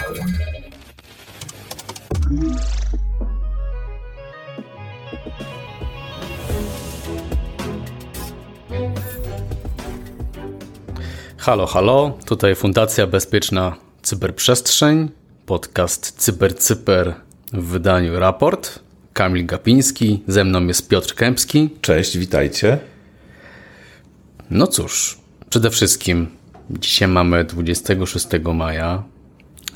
Halo, halo, tutaj Fundacja Bezpieczna Cyberprzestrzeń, podcast CyberCyper w wydaniu Raport. Kamil Gapiński, ze mną jest Piotr Kępski. Cześć, witajcie. No cóż, przede wszystkim dzisiaj mamy 26 maja.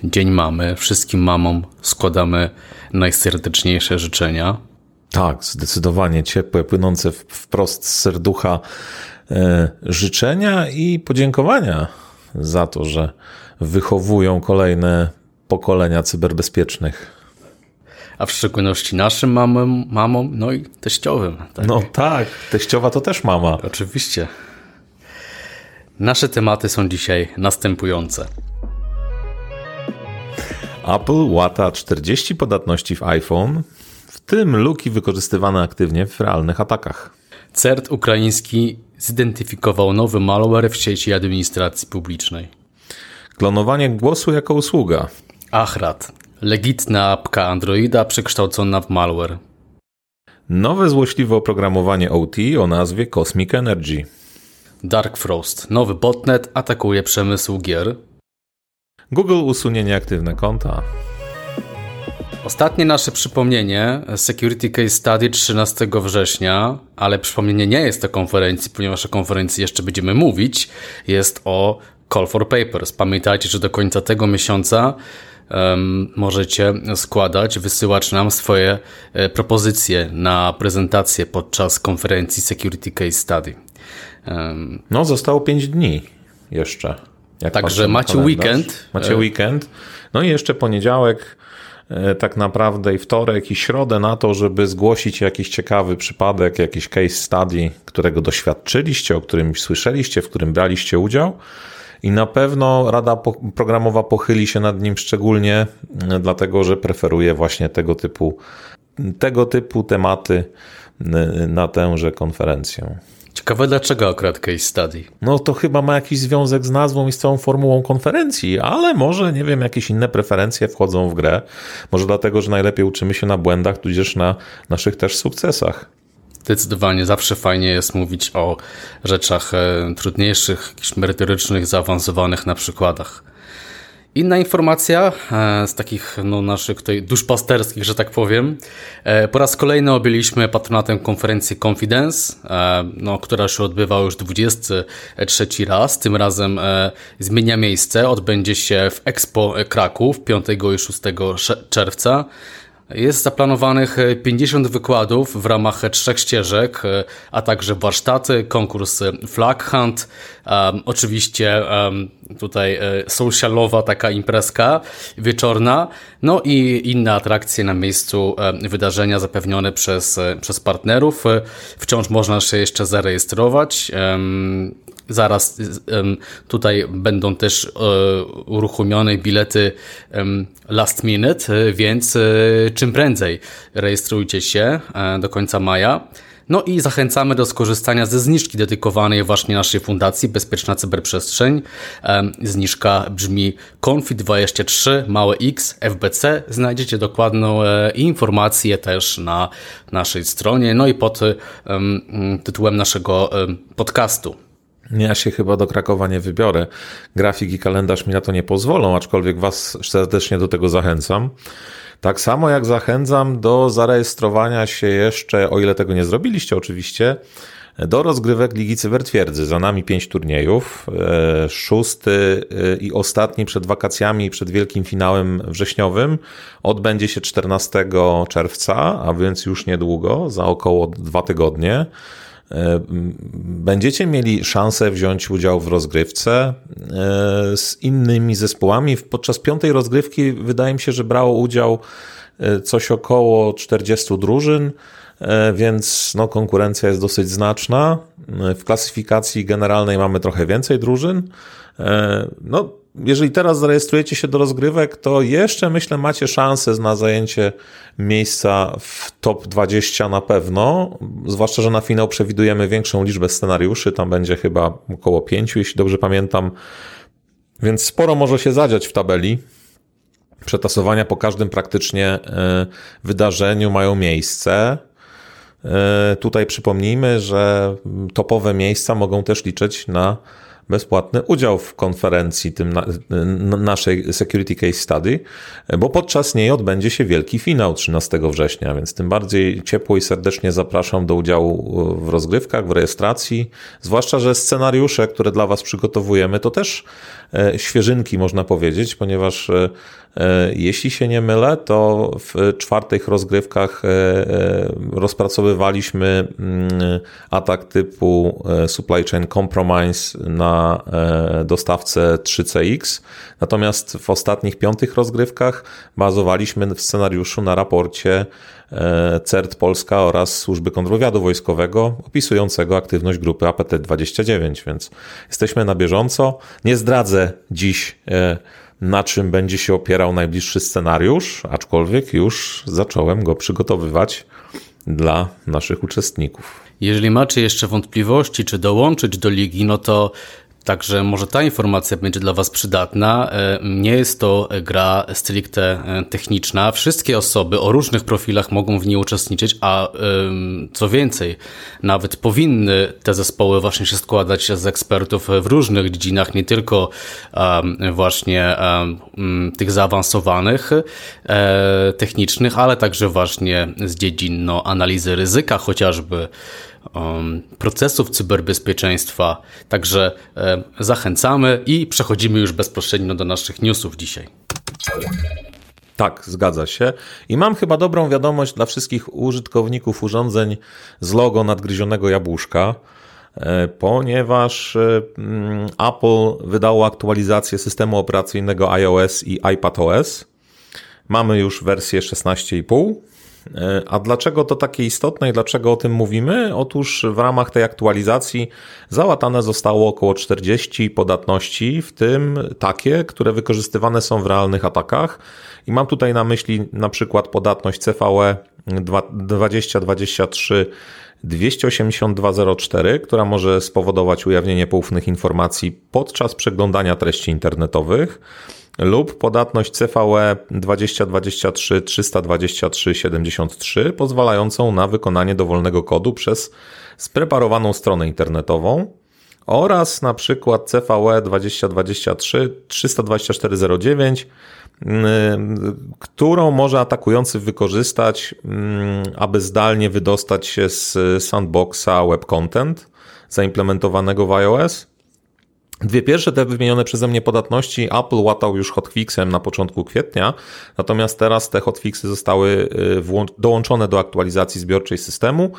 Dzień mamy. Wszystkim mamom składamy najserdeczniejsze życzenia. Tak, zdecydowanie ciepłe, płynące wprost z serducha e, życzenia i podziękowania za to, że wychowują kolejne pokolenia cyberbezpiecznych. A w szczególności naszym mamom, mamom no i teściowym. Tak? No tak, teściowa to też mama. Oczywiście. Nasze tematy są dzisiaj następujące. Apple łata 40 podatności w iPhone, w tym luki wykorzystywane aktywnie w realnych atakach. CERT ukraiński zidentyfikował nowy malware w sieci administracji publicznej. Klonowanie głosu jako usługa. Achrat. Legitna apka Androida przekształcona w malware. Nowe złośliwe oprogramowanie OT o nazwie Cosmic Energy. Dark Frost. Nowy botnet atakuje przemysł gier. Google usunie nieaktywne konta. Ostatnie nasze przypomnienie Security Case Study 13 września, ale przypomnienie nie jest to konferencji, ponieważ o konferencji jeszcze będziemy mówić, jest o Call for Papers. Pamiętajcie, że do końca tego miesiąca um, możecie składać, wysyłać nam swoje e, propozycje na prezentację podczas konferencji Security Case Study. Um, no, zostało 5 dni jeszcze. Także macie weekend. Macie e, weekend. No i jeszcze poniedziałek, e, tak naprawdę i wtorek i środę na to, żeby zgłosić jakiś ciekawy przypadek, jakiś case study, którego doświadczyliście, o którym słyszeliście, w którym braliście udział. I na pewno Rada Programowa pochyli się nad nim szczególnie, e, dlatego że preferuje właśnie tego typu, tego typu tematy na tęże konferencję. Ciekawe dlaczego akurat case study? No to chyba ma jakiś związek z nazwą i z całą formułą konferencji, ale może, nie wiem, jakieś inne preferencje wchodzą w grę. Może dlatego, że najlepiej uczymy się na błędach, tudzież na naszych też sukcesach. Zdecydowanie zawsze fajnie jest mówić o rzeczach e, trudniejszych, jakichś merytorycznych, zaawansowanych na przykładach. Inna informacja e, z takich no, naszych tutaj duszpasterskich, że tak powiem. E, po raz kolejny objęliśmy patronatem konferencji Confidence, e, no, która się odbywa już 23 raz. Tym razem zmienia miejsce. Odbędzie się w Expo Kraków 5 i 6 czerwca. Jest zaplanowanych 50 wykładów w ramach trzech ścieżek, a także warsztaty, konkurs Flag Hunt, um, oczywiście um, tutaj socialowa taka imprezka wieczorna, no i inne atrakcje na miejscu wydarzenia zapewnione przez, przez partnerów. Wciąż można się jeszcze zarejestrować. Zaraz tutaj będą też e, uruchomione bilety last minute, więc e, czym prędzej rejestrujcie się e, do końca maja. No i zachęcamy do skorzystania ze zniżki dedykowanej właśnie naszej fundacji Bezpieczna Cyberprzestrzeń. Zniżka brzmi CONFIT23 małe x FBC. Znajdziecie dokładną informację też na naszej stronie, no i pod tytułem naszego podcastu. Ja się chyba do Krakowa nie wybiorę. Grafik i kalendarz mi na to nie pozwolą, aczkolwiek Was serdecznie do tego zachęcam. Tak samo jak zachęcam do zarejestrowania się jeszcze, o ile tego nie zrobiliście oczywiście, do rozgrywek Ligi Cybertwierdzy. Za nami pięć turniejów. E, szósty e, i ostatni przed wakacjami przed wielkim finałem wrześniowym odbędzie się 14 czerwca, a więc już niedługo, za około dwa tygodnie. E, będziecie mieli szansę wziąć udział w rozgrywce e, z innymi zespołami. Podczas piątej rozgrywki wydaje mi się, że brało udział e, coś około 40 drużyn, więc no, konkurencja jest dosyć znaczna. W klasyfikacji generalnej mamy trochę więcej drużyn. No, jeżeli teraz zarejestrujecie się do rozgrywek, to jeszcze myślę macie szansę na zajęcie miejsca w top 20 na pewno. Zwłaszcza, że na finał przewidujemy większą liczbę scenariuszy. Tam będzie chyba około 5, jeśli dobrze pamiętam. Więc sporo może się zadziać w tabeli. Przetasowania po każdym praktycznie wydarzeniu mają miejsce. Tutaj przypomnijmy, że topowe miejsca mogą też liczyć na bezpłatny udział w konferencji tym na, naszej Security Case Study, bo podczas niej odbędzie się wielki finał 13 września, więc tym bardziej ciepło i serdecznie zapraszam do udziału w rozgrywkach, w rejestracji, zwłaszcza, że scenariusze, które dla Was przygotowujemy, to też e, świeżynki można powiedzieć, ponieważ e, E, jeśli się nie mylę, to w czwartych rozgrywkach rozpracowywaliśmy mm, atak typu supply chain compromise na dostawcę 3CX. Natomiast w ostatnich piątych rozgrywkach bazowaliśmy w scenariuszu na raporcie CERT Polska oraz Służby Kontrwywiadu Wojskowego opisującego aktywność grupy APT-29, więc jesteśmy na bieżąco. Nie zdradzę dziś na czym będzie się opierał najbliższy scenariusz, aczkolwiek już zacząłem go przygotowywać dla naszych uczestników. Jeżeli macie jeszcze wątpliwości, czy dołączyć do ligi, no to Także może ta informacja będzie dla Was przydatna. E, nie jest to gra stricte e, techniczna. Wszystkie osoby o różnych profilach mogą w niej uczestniczyć, a co więcej, nawet powinny te zespoły właśnie się składać z ekspertów w różnych dziedzinach, nie tylko właśnie tych zaawansowanych, e, technicznych, ale także właśnie z dziedzin no, analizy ryzyka chociażby procesów cyberbezpieczeństwa. Także e, zachęcamy i przechodzimy już bezpośrednio do naszych newsów dzisiaj. Tak, zgadza się. I mam chyba dobrą wiadomość dla wszystkich użytkowników urządzeń z logo nadgryzionego jabłuszka, e, ponieważ e, mm, Apple wydało aktualizację systemu operacyjnego iOS i iPadOS. Mamy już wersję 16,5 E, a dlaczego to takie istotne i dlaczego o tym mówimy? Otóż w ramach tej aktualizacji załatane zostało około 40 podatności, w tym takie, które wykorzystywane są w realnych atakach. I mam tutaj na myśli na przykład podatność CVE 2023 282.04, która może spowodować ujawnienie poufnych informacji podczas przeglądania treści internetowych lub podatność CVE 2023 323 73 pozwalającą na wykonanie dowolnego kodu przez spreparowaną stronę internetową oraz na przykład CVE 2023 32409 którą może atakujący wykorzystać, mm, aby zdalnie wydostać się z sandboxa web content zaimplementowanego w iOS Dwie pierwsze te wymienione przeze mnie podatności Apple łatał już hotfixem na początku kwietnia, natomiast teraz te hotfixy zostały y, dołączone do aktualizacji zbiorczej systemu.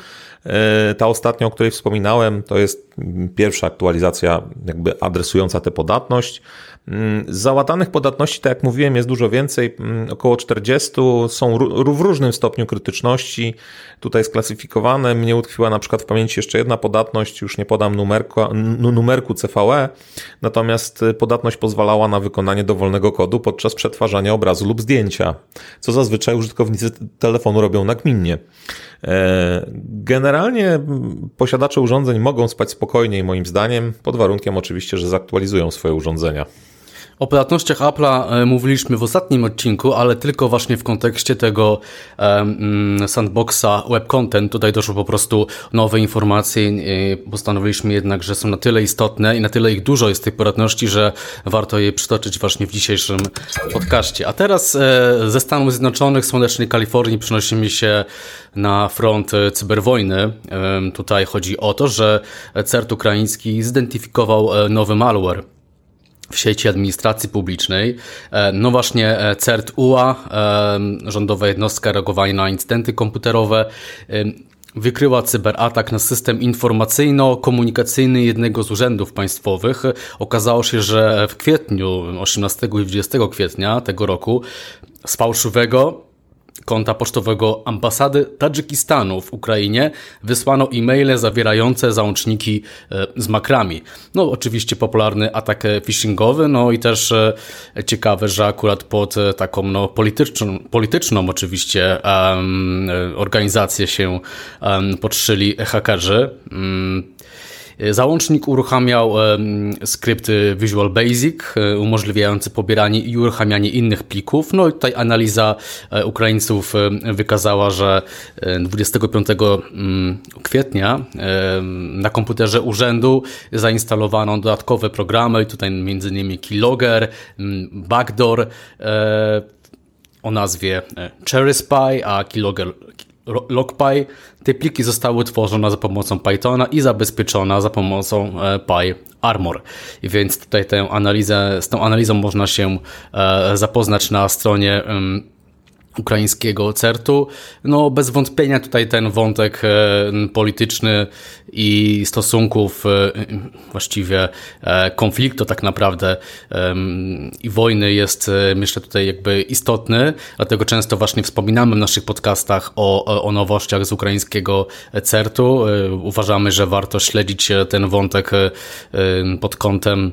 Y, ta ostatnia, o której wspominałem, to jest pierwsza aktualizacja jakby adresująca tę podatność. Mm, załatanych podatności, tak jak mówiłem, jest dużo więcej, mm, około 40, są w różnym stopniu krytyczności. Tutaj sklasyfikowane. Mnie utkwiła na przykład w pamięci jeszcze jedna podatność, już nie podam numerku, numerku CVE, natomiast podatność pozwalała na wykonanie dowolnego kodu podczas przetwarzania obrazu lub zdjęcia, co zazwyczaj użytkownicy telefonu robią nagminnie. E, generalnie posiadacze urządzeń mogą spać spokojniej, moim zdaniem, pod warunkiem oczywiście, że zaktualizują swoje urządzenia. O płatnościach Apple'a e, mówiliśmy w ostatnim odcinku, ale tylko właśnie w kontekście tego um, sandboxa web content. Tutaj doszło po prostu nowe informacje. Postanowiliśmy jednak, że są na tyle istotne i na tyle ich dużo jest tych płatności, że warto je przytoczyć właśnie w dzisiejszym podcaście. A teraz e, ze Stanów Zjednoczonych, słonecznej Kalifornii przenosimy się na front cyberwojny. Tutaj chodzi o to, że CERT ukraiński zidentyfikował nowy malware w sieci administracji publicznej. E, no właśnie e, CERT UA, e, rządowa jednostka reagowania na incydenty komputerowe, wykryła cyberatak na system informacyjno-komunikacyjny jednego z urzędów państwowych. Okazało się, że w kwietniu, 18 i 20 kwietnia tego roku, z fałszywego konta pocztowego ambasady Tadżykistanu w Ukrainie wysłano e-maile zawierające załączniki e, z makrami. No oczywiście popularny atak phishingowy, no i też e, ciekawe, że akurat pod e, taką no, polityczną, polityczną oczywiście um, organizację się um, podszyli hakerzy. Um, Załącznik uruchamiał skrypt Visual Basic, umożliwiający pobieranie i uruchamianie innych plików. No i tutaj analiza Ukraińców wykazała, że 25 mm, kwietnia na komputerze urzędu zainstalowano dodatkowe programy, tutaj innymi Keylogger, Backdoor o nazwie Cherry Spy, a Keylogger LogPy. Te pliki zostały tworzone za pomocą Pythona i zabezpieczone za pomocą e, PyArmor. Więc tutaj tę analizę, z tą analizą można się e, zapoznać na stronie ukraińskiego CERT-u. No bez wątpienia tutaj ten wątek e, polityczny i stosunków, e, właściwie e, konfliktu tak naprawdę i wojny jest myślę tutaj jakby istotny, dlatego często właśnie wspominamy w naszych podcastach o, o nowościach z ukraińskiego CERT-u. Uważamy, że warto śledzić ten wątek pod kątem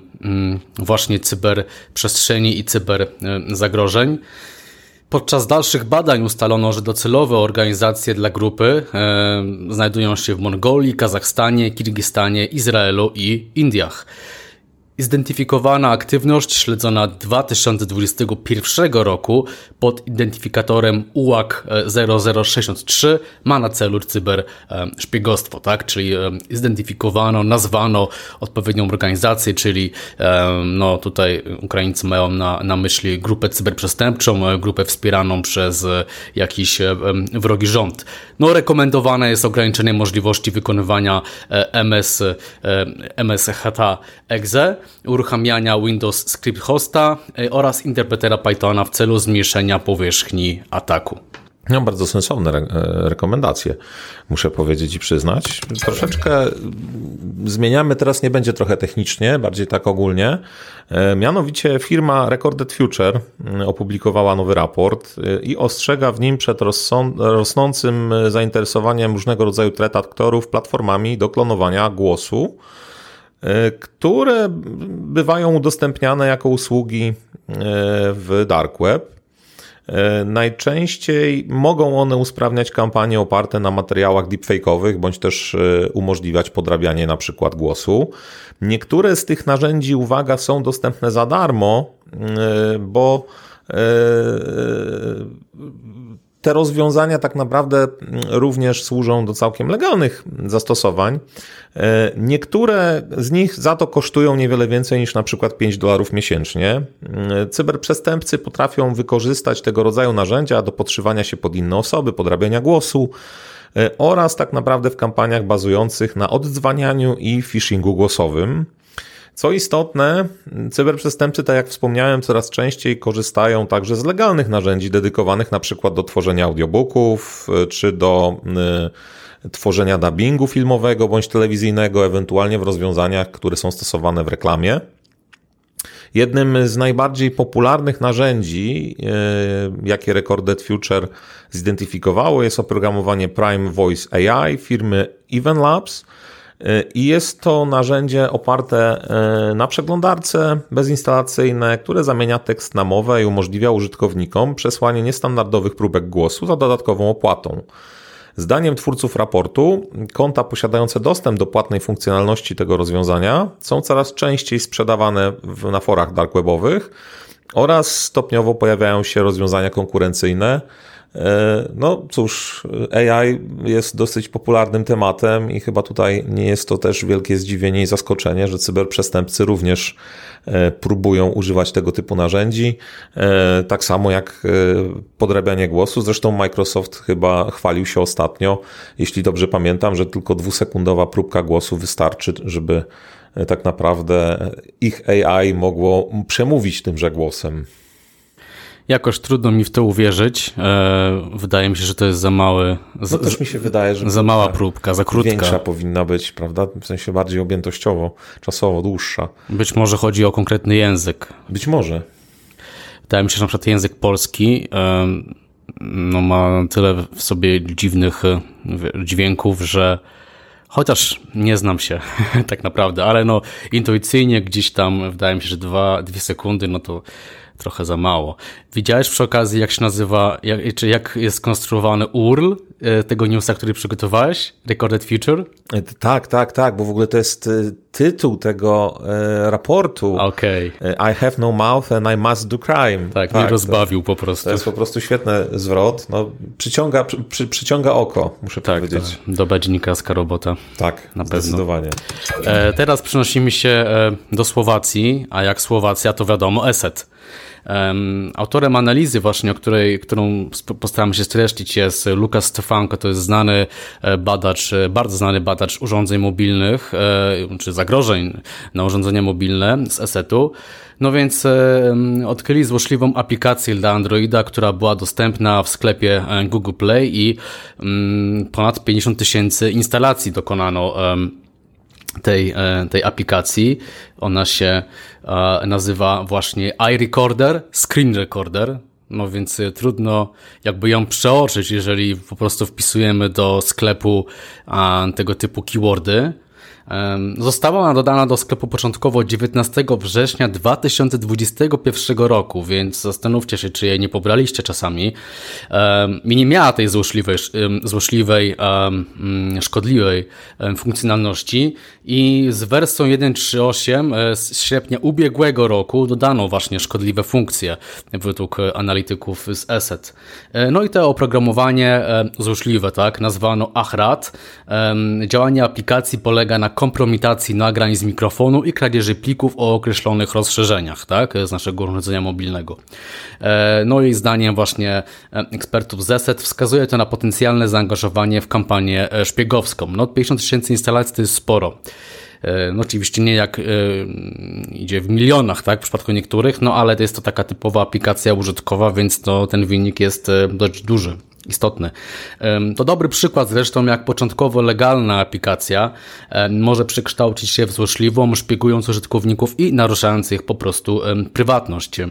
właśnie cyberprzestrzeni i cyberzagrożeń. Podczas dalszych badań ustalono, że docelowe organizacje dla grupy e, znajdują się w Mongolii, Kazachstanie, Kirgistanie, Izraelu i Indiach. Zidentyfikowana aktywność śledzona 2021 roku pod identyfikatorem UAK 0063 ma na celu cyberszpiegostwo, tak? Czyli zidentyfikowano, nazwano odpowiednią organizację, czyli no tutaj Ukraińcy mają na, na myśli grupę cyberprzestępczą, e, grupę wspieraną przez e, jakiś wrogi rząd. No rekomendowane jest ograniczenie możliwości wykonywania e, MS, MSHT exe uruchamiania Windows Script Hosta e, oraz interpretera Pythona w celu zmniejszenia powierzchni ataku. No, bardzo sensowne re e, rekomendacje, muszę powiedzieć i przyznać. Troszeczkę zmieniamy, teraz nie będzie trochę technicznie, bardziej tak ogólnie. E, mianowicie firma Recorded Future opublikowała nowy raport i ostrzega w nim przed rosnącym zainteresowaniem różnego rodzaju threat aktorów platformami do klonowania głosu które bywają udostępniane jako usługi e, w dark web. E, najczęściej mogą one usprawniać kampanie oparte na materiałach deepfake'owych, bądź też umożliwiać podrabianie na przykład głosu. Niektóre z tych narzędzi, uwaga, są dostępne za darmo, bo te rozwiązania tak naprawdę również służą do całkiem legalnych zastosowań. E, niektóre z nich za to kosztują niewiele więcej niż na przykład 5 dolarów miesięcznie. E, cyberprzestępcy potrafią wykorzystać tego rodzaju narzędzia do podszywania się pod inne osoby, podrabiania głosu e, oraz tak naprawdę w kampaniach bazujących na oddzwanianiu i phishingu głosowym. Co istotne, cyberprzestępcy, tak jak wspomniałem, coraz częściej korzystają także z legalnych narzędzi dedykowanych na przykład do tworzenia audiobooków czy do y, tworzenia dubbingu filmowego bądź telewizyjnego, ewentualnie w rozwiązaniach, które są stosowane w reklamie. Jednym z najbardziej popularnych narzędzi, y, jakie Recorded Future zidentyfikowało, jest oprogramowanie Prime Voice AI firmy Even Labs, i jest to narzędzie oparte e, na przeglądarce bezinstalacyjne, które zamienia tekst na mowę i umożliwia użytkownikom przesłanie niestandardowych próbek głosu za dodatkową opłatą. Zdaniem twórców raportu, konta posiadające dostęp do płatnej funkcjonalności tego rozwiązania są coraz częściej sprzedawane na forach dark webowych oraz stopniowo pojawiają się rozwiązania konkurencyjne, no cóż, AI jest dosyć popularnym tematem i chyba tutaj nie jest to też wielkie zdziwienie i zaskoczenie, że cyberprzestępcy również e, próbują używać tego typu narzędzi. E, tak samo jak podrabianie głosu. Zresztą Microsoft chyba chwalił się ostatnio, jeśli dobrze pamiętam, że tylko dwusekundowa próbka głosu wystarczy, żeby tak naprawdę ich AI mogło przemówić tymże głosem. Jakoś trudno mi w to uwierzyć. E, wydaje mi się, że to jest za mały. No też mi się wydaje, że. Za mała próbka, za krótka. Większa powinna być, prawda? W sensie bardziej objętościowo, czasowo, dłuższa. Być może chodzi o konkretny język. Być może. Wydaje mi się, że na przykład język polski no, ma tyle w sobie dziwnych e, dźwięków, że chociaż nie znam się tak naprawdę, ale no intuicyjnie gdzieś tam wydaje mi się, że dwa, dwie sekundy, no to trochę za mało. Widziałeś przy okazji, jak się nazywa, jak, czy jak jest skonstruowany URL e, tego newsa, który przygotowałeś? Recorded Future? E, tak, tak, tak, bo w ogóle to jest e, tytuł tego raportu. Okej. Okay. I have no mouth and I must do crime. Tak, tak mnie rozbawił po prostu. To jest po prostu świetny zwrot. No, przyciąga, przy, przyciąga oko, muszę tak, powiedzieć. Tak. Dobra dziennikarska robota. Tak, na pewno. zdecydowanie. E, teraz przenosimy się e, do Słowacji, a jak Słowacja, to wiadomo, ESET. Autorem analizy właśnie, o której, którą postaramy się streścić jest Lukas Stefanko, to jest znany e, badacz, e, bardzo znany badacz urządzeń mobilnych, e, czy zagrożeń na urządzenia mobilne z ESET-u. No więc odkryli złośliwą aplikację dla Androida, która była dostępna w sklepie Google Play i ponad 50 tysięcy instalacji dokonano tej, e, tej aplikacji. Ona się e, nazywa właśnie iRecorder, Screen Recorder. No więc e, trudno jakby ją przeoczyć, jeżeli po prostu wpisujemy do sklepu tego typu keywordy. Została ona dodana do sklepu początkowo 19 września 2021 roku, więc zastanówcie się, czy jej nie pobraliście czasami. I nie miała tej złośliwej, złośliwej mm, szkodliwej funkcjonalności i z wersją 1.3.8 e, z sierpnia ubiegłego roku dodano właśnie szkodliwe funkcje według analityków z ESET. E, no i to oprogramowanie złośliwe, tak, nazwano AHRAT. Działanie aplikacji polega na kompromitacji nagrań z mikrofonu i kradzieży plików o określonych rozszerzeniach, tak, z naszego urządzenia mobilnego. E, no i zdaniem właśnie e, ekspertów z ESET wskazuje to na potencjalne zaangażowanie w kampanię e, szpiegowską. No 50 tysięcy instalacji to jest sporo. No oczywiście nie jak idzie w milionach, tak, w przypadku niektórych, no ale to jest to taka typowa aplikacja użytkowa, więc to ten wynik jest dość duży istotny. To dobry przykład zresztą, jak początkowo legalna aplikacja może przekształcić się w złośliwą, szpiegując użytkowników i naruszając ich po prostu prywatność.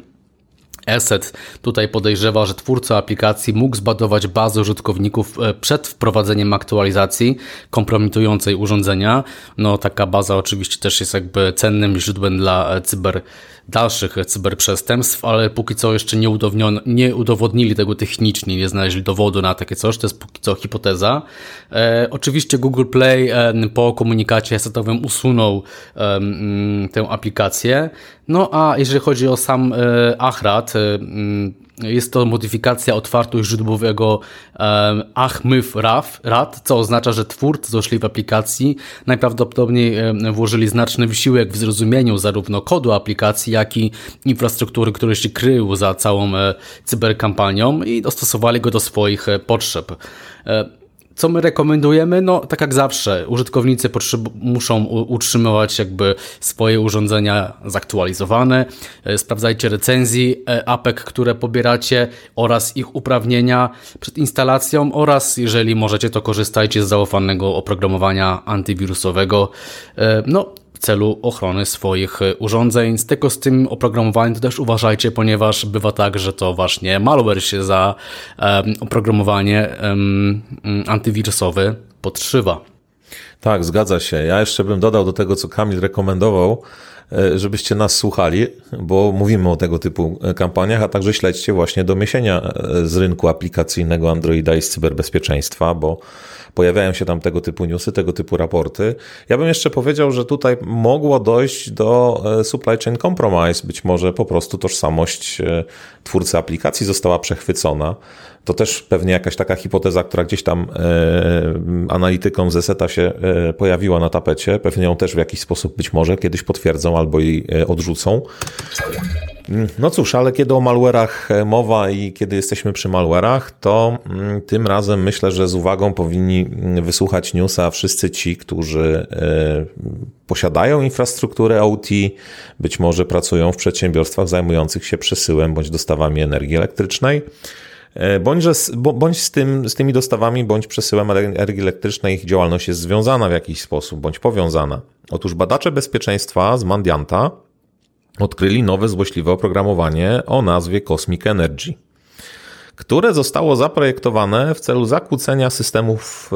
ESET tutaj podejrzewa, że twórca aplikacji mógł zbadować bazę użytkowników e, przed wprowadzeniem aktualizacji kompromitującej urządzenia. No taka baza oczywiście też jest jakby cennym źródłem dla e, cyber dalszych cyberprzestępstw, ale póki co jeszcze nie, nie udowodnili tego technicznie, nie znaleźli dowodu na takie coś, to jest póki co hipoteza. E, oczywiście Google Play e, po komunikacie setowym usunął e, tę aplikację, no a jeżeli chodzi o sam e, Achrat, e, jest to modyfikacja otwartu źródłowego um, Ahmyf RAD, co oznacza, że twórcy złośliwej aplikacji najprawdopodobniej włożyli znaczny wysiłek w zrozumieniu zarówno kodu aplikacji, jak i infrastruktury, które się kryły za całą e, cyberkampanią i dostosowali go do swoich e, potrzeb. Co my rekomendujemy? No, tak jak zawsze, użytkownicy muszą utrzymywać jakby swoje urządzenia zaktualizowane. E, sprawdzajcie recenzji e, apek, które pobieracie oraz ich uprawnienia przed instalacją oraz jeżeli możecie, to korzystajcie z zaufanego oprogramowania antywirusowego. E, no, celu ochrony swoich e, urządzeń. Z tego z tym oprogramowaniem to też uważajcie, ponieważ bywa tak, że to właśnie malware się za um, oprogramowanie um, antywirusowe podszywa. Tak, zgadza się. Ja jeszcze bym dodał do tego, co Kamil rekomendował, żebyście nas słuchali, bo mówimy o tego typu e, kampaniach, a także śledźcie właśnie doniesienia z rynku aplikacyjnego Androida i z cyberbezpieczeństwa, bo pojawiają się tam tego typu newsy, tego typu raporty. Ja bym jeszcze powiedział, że tutaj mogło dojść do e, supply chain compromise, być może po prostu tożsamość e, twórcy aplikacji została przechwycona. To też pewnie jakaś taka hipoteza, która gdzieś tam e, analitykom ze seta się e, pojawiła na tapecie. Pewnie ją też w jakiś sposób być może kiedyś potwierdzą albo jej e, odrzucą. No cóż, ale kiedy o malwarach e, mowa i kiedy jesteśmy przy malwarach, to mm, tym razem myślę, że z uwagą powinni mm, wysłuchać newsa wszyscy ci, którzy e, posiadają infrastrukturę OT, być może pracują w przedsiębiorstwach zajmujących się przesyłem bądź dostawami energii elektrycznej. E, bądź, bądź z, tym, z tymi dostawami, bądź przesyłem energii elektrycznej ich działalność jest związana w jakiś sposób, bądź powiązana. Otóż badacze bezpieczeństwa z Mandianta odkryli nowe złośliwe oprogramowanie o nazwie Cosmic Energy, które zostało zaprojektowane w celu zakłócenia systemów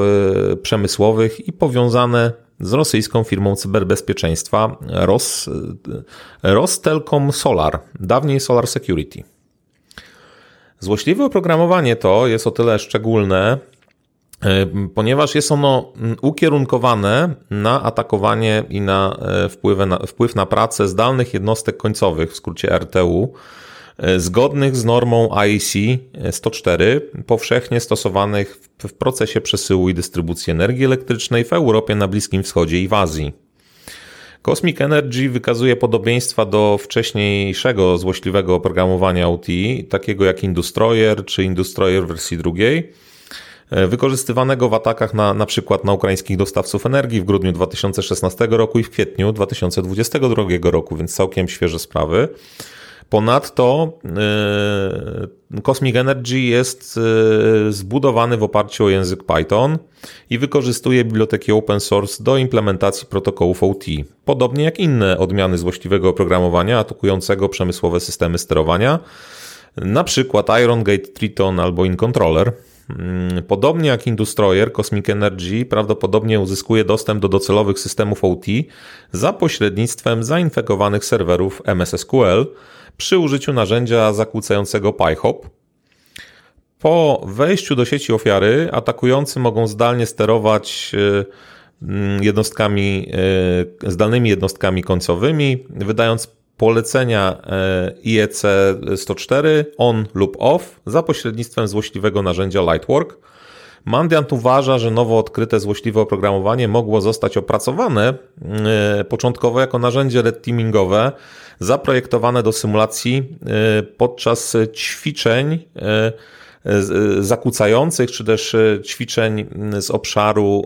e, przemysłowych i powiązane z rosyjską firmą cyberbezpieczeństwa Ros, Rostelcom Solar, dawniej Solar Security. Złośliwe oprogramowanie to jest o tyle szczególne, e, ponieważ jest ono ukierunkowane na atakowanie i na, wpływ na, wpływ na pracę zdalnych jednostek końcowych, w skrócie RTU, E, zgodnych z normą IEC 104, powszechnie stosowanych w procesie przesyłu i dystrybucji energii elektrycznej w Europie, na Bliskim Wschodzie i w Azji. Cosmic Energy wykazuje podobieństwa do wcześniejszego złośliwego oprogramowania OT, takiego jak Industroyer czy Industroyer wersji drugiej, e, wykorzystywanego w atakach na, na przykład na ukraińskich dostawców energii w grudniu 2016 roku i w kwietniu 2022 roku, więc całkiem świeże sprawy. Ponadto e, Cosmic Energy jest e, zbudowany w oparciu o język Python i wykorzystuje biblioteki open source do implementacji protokołów OT, podobnie jak inne odmiany złośliwego oprogramowania atakującego przemysłowe systemy sterowania, na przykład Iron Gate Triton albo InController. Mm, podobnie jak Industroyer, Cosmic Energy prawdopodobnie uzyskuje dostęp do docelowych systemów OT za pośrednictwem zainfekowanych serwerów MSSQL, przy użyciu narzędzia zakłócającego PyHop. Po wejściu do sieci ofiary atakujący mogą zdalnie sterować e, mm, jednostkami, e, zdalnymi jednostkami końcowymi, wydając polecenia e, IEC 104 on lub off za pośrednictwem złośliwego narzędzia Lightwork. Mandiant uważa, że nowo odkryte złośliwe oprogramowanie mogło zostać opracowane początkowo jako narzędzie red teamingowe, zaprojektowane do symulacji e, podczas ćwiczeń e, zakłócających, czy też e, ćwiczeń z obszaru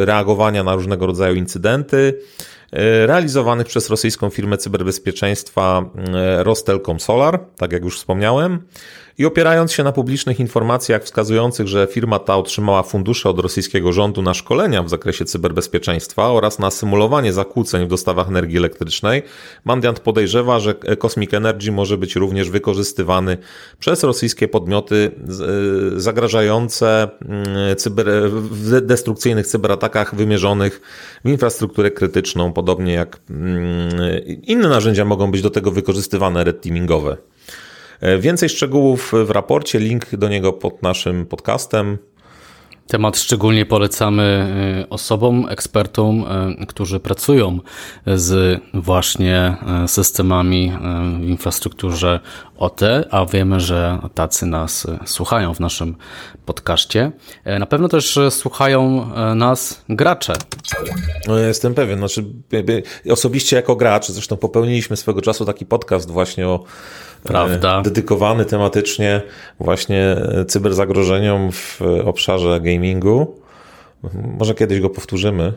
reagowania na różnego rodzaju incydenty, realizowanych przez rosyjską firmę cyberbezpieczeństwa Rostelcom Solar, tak jak już wspomniałem. I opierając się na publicznych informacjach wskazujących, że firma ta otrzymała fundusze od rosyjskiego rządu na szkolenia w zakresie cyberbezpieczeństwa oraz na symulowanie zakłóceń w dostawach energii elektrycznej, Mandiant podejrzewa, że Cosmic Energy może być również wykorzystywany przez rosyjskie podmioty e, zagrażające mm, cyber, w destrukcyjnych cyberatakach wymierzonych w infrastrukturę krytyczną, podobnie jak mm, inne narzędzia mogą być do tego wykorzystywane red teamingowe. E, więcej szczegółów w raporcie, link do niego pod naszym podcastem. Temat szczególnie polecamy e, osobom, ekspertom, e, którzy pracują z właśnie systemami w infrastrukturze OT, a wiemy, że tacy nas słuchają w naszym podcaście. Na pewno też słuchają nas gracze. No, jestem pewien. Znaczy, osobiście jako gracz, zresztą popełniliśmy swego czasu taki podcast właśnie o Prawda. E, dedykowany tematycznie właśnie cyberzagrożeniom w obszarze gamingu. Może kiedyś go powtórzymy.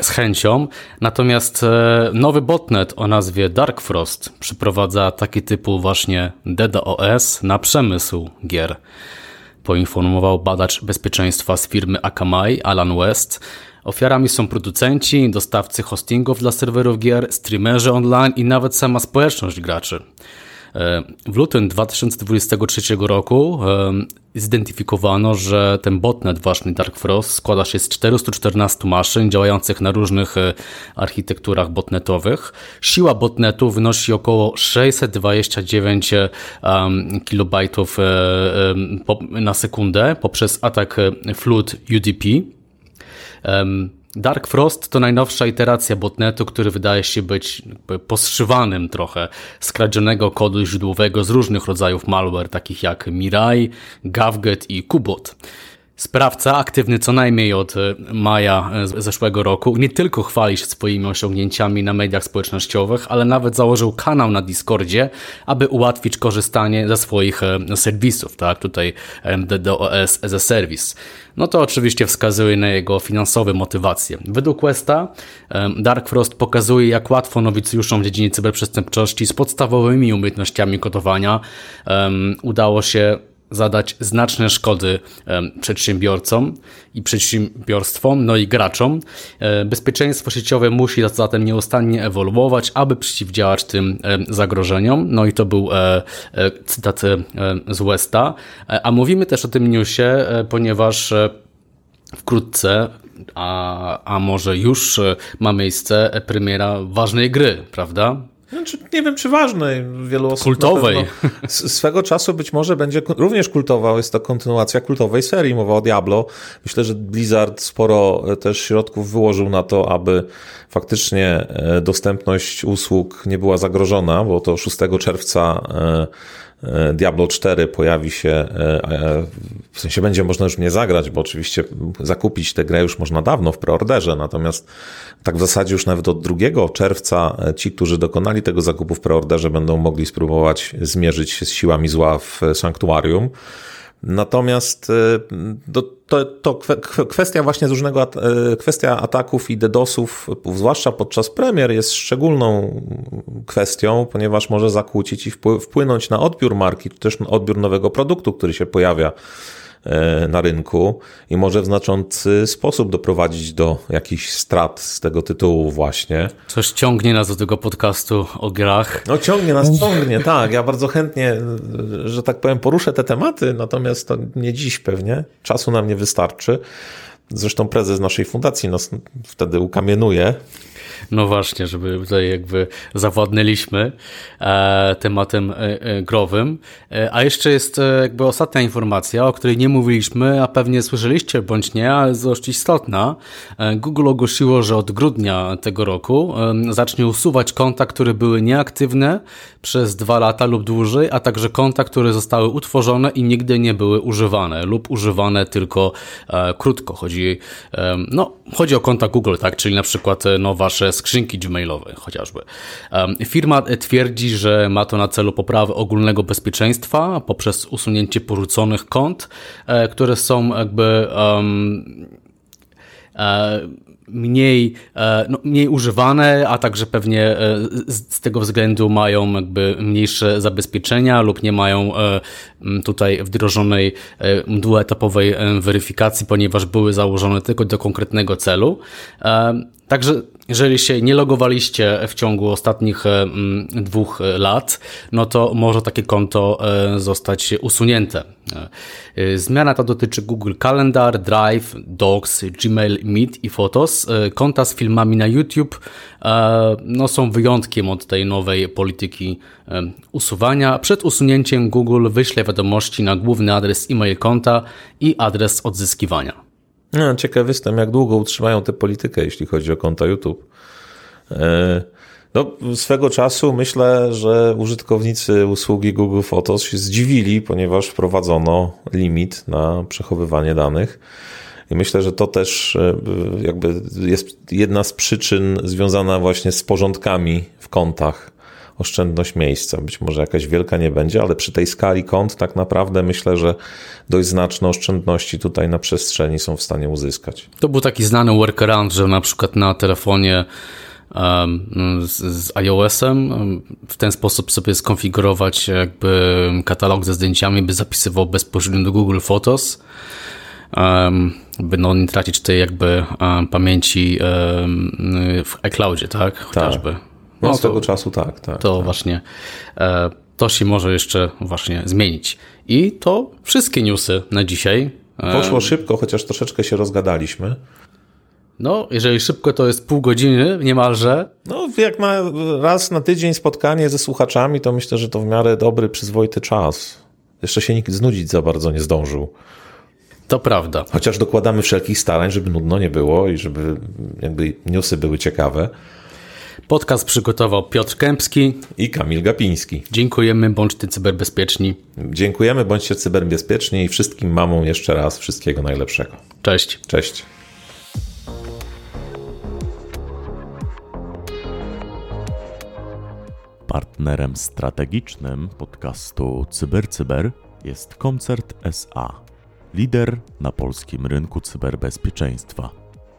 Z chęcią. Natomiast e, nowy botnet o nazwie Dark Frost przyprowadza taki typu właśnie DDoS na przemysł gier. Poinformował badacz bezpieczeństwa z firmy Akamai, Alan West. Ofiarami są producenci, dostawcy hostingów dla serwerów gier, streamerzy online i nawet sama społeczność graczy. W lutym 2023 roku zidentyfikowano, że ten botnet właśnie Dark Frost składa się z 414 maszyn działających na różnych e, architekturach botnetowych. Siła botnetu wynosi około 629 kilobajtów e, na sekundę poprzez atak e, Flood UDP. Dark Frost to najnowsza iteracja botnetu, który wydaje się być poszywanym trochę skradzionego kodu źródłowego z różnych rodzajów malware, takich jak Mirai, Gavget i Kubot. Sprawca, aktywny co najmniej od e, maja e, zeszłego roku, nie tylko chwali się swoimi osiągnięciami na mediach społecznościowych, ale nawet założył kanał na Discordzie, aby ułatwić korzystanie ze swoich e, serwisów, tak? Tutaj DDoS as a Service. No to oczywiście wskazuje na jego finansowe motywacje. Według Questa Dark Frost pokazuje, jak łatwo nowicjuszom w dziedzinie cyberprzestępczości z podstawowymi umiejętnościami kodowania um, udało się zadać znaczne szkody przedsiębiorcom i przedsiębiorstwom, no i graczom. E, bezpieczeństwo sieciowe musi zatem nieustannie ewoluować, aby przeciwdziałać tym zagrożeniom. No i to był e, e, cytat z Westa. A mówimy też o tym newsie, ponieważ wkrótce, a, a może już ma miejsce premiera ważnej gry, prawda? Znaczy, nie wiem, czy ważnej. Wielu osób Kultowej. Swego czasu być może będzie również kultowa. Jest to kontynuacja kultowej serii. Mowa o Diablo. Myślę, że Blizzard sporo też środków wyłożył na to, aby faktycznie e, dostępność usług nie była zagrożona, bo to 6 czerwca e, E, Diablo 4 pojawi się, e, e, w sensie będzie można już nie zagrać, bo oczywiście zakupić tę grę już można dawno w preorderze, natomiast tak w zasadzie już nawet od 2 czerwca ci, którzy dokonali tego zakupu w preorderze będą mogli spróbować zmierzyć się z siłami zła w sanktuarium. Natomiast to, to, to kwestia właśnie różnego, kwestia ataków i DDoSów, zwłaszcza podczas premier, jest szczególną kwestią, ponieważ może zakłócić i wpłynąć na odbiór marki, czy też odbiór nowego produktu, który się pojawia na rynku i może w znaczący sposób doprowadzić do jakichś strat z tego tytułu właśnie. Coś ciągnie nas do tego podcastu o grach. No ciągnie nas, ciągnie, tak. Ja bardzo chętnie, że tak powiem, poruszę te tematy, natomiast to nie dziś pewnie. Czasu nam nie wystarczy. Zresztą prezes naszej fundacji nas wtedy ukamienuje, no właśnie, żeby tutaj jakby zawładnęliśmy e, tematem e, e, growym. A jeszcze jest jakby ostatnia informacja, o której nie mówiliśmy, a pewnie słyszeliście bądź nie, ale jest dość istotna. Google ogłosiło, że od grudnia tego roku zacznie usuwać konta, które były nieaktywne przez dwa lata lub dłużej, a także konta, które zostały utworzone i nigdy nie były używane lub używane tylko krótko. Chodzi, no, chodzi o konta Google, tak, czyli na przykład no, wasze skrzynki gmailowe chociażby. Firma twierdzi, że ma to na celu poprawę ogólnego bezpieczeństwa poprzez usunięcie porzuconych kont, e, które są jakby um, mniej, e, no, mniej używane, a także pewnie z tego względu mają jakby mniejsze zabezpieczenia lub nie mają tutaj wdrożonej dwuetapowej weryfikacji, ponieważ były założone tylko do konkretnego celu. Także jeżeli się nie logowaliście w ciągu ostatnich e, dwóch lat, no to może takie konto e, zostać usunięte. E, zmiana ta dotyczy Google Calendar, Drive, Docs, Gmail, Meet i Photos. Konta z filmami na YouTube no, są wyjątkiem od tej nowej polityki usuwania. Przed usunięciem Google wyśle wiadomości na główny adres e-mail konta i adres odzyskiwania. No, ciekaw jestem, jak długo utrzymają tę politykę, jeśli chodzi o konta YouTube. E, no, swego czasu myślę, że użytkownicy usługi Google Photos się zdziwili, ponieważ wprowadzono limit na przechowywanie danych. I myślę, że to też e, jakby jest jedna z przyczyn związana właśnie z porządkami w kontach oszczędność miejsca. Być może jakaś wielka nie będzie, ale przy tej skali kont tak naprawdę myślę, że dość znaczne oszczędności tutaj na przestrzeni są w stanie uzyskać. To był taki znany workaround, że na przykład na telefonie z, z iOS-em w ten sposób sobie skonfigurować jakby katalog ze zdjęciami, by zapisywał bezpośrednio do Google Photos by no, nie tracić tej jakby pamięci w iCloudzie, tak? Chociażby. Tak. No, no z tego czasu tak, tak. To tak. właśnie, e, to się może jeszcze właśnie zmienić. I to wszystkie newsy na dzisiaj. E, Poszło szybko, chociaż troszeczkę się rozgadaliśmy. No, jeżeli szybko, to jest pół godziny niemalże. No, jak na raz na tydzień spotkanie ze słuchaczami, to myślę, że to w miarę dobry, przyzwoity czas. Jeszcze się nikt znudzić za bardzo nie zdążył. To prawda. Chociaż dokładamy wszelkich starań, żeby nudno nie było i żeby jakby newsy były ciekawe. Podcast przygotował Piotr Kępski i Kamil Gapiński. Dziękujemy, bądźcie cyberbezpieczni. Dziękujemy, bądźcie cyberbezpieczni i wszystkim mamom jeszcze raz wszystkiego najlepszego. Cześć. Cześć. Partnerem strategicznym podcastu CyberCyber jest Koncert SA, lider na polskim rynku cyberbezpieczeństwa.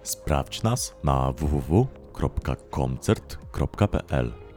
Sprawdź nas na www www.koncert.pl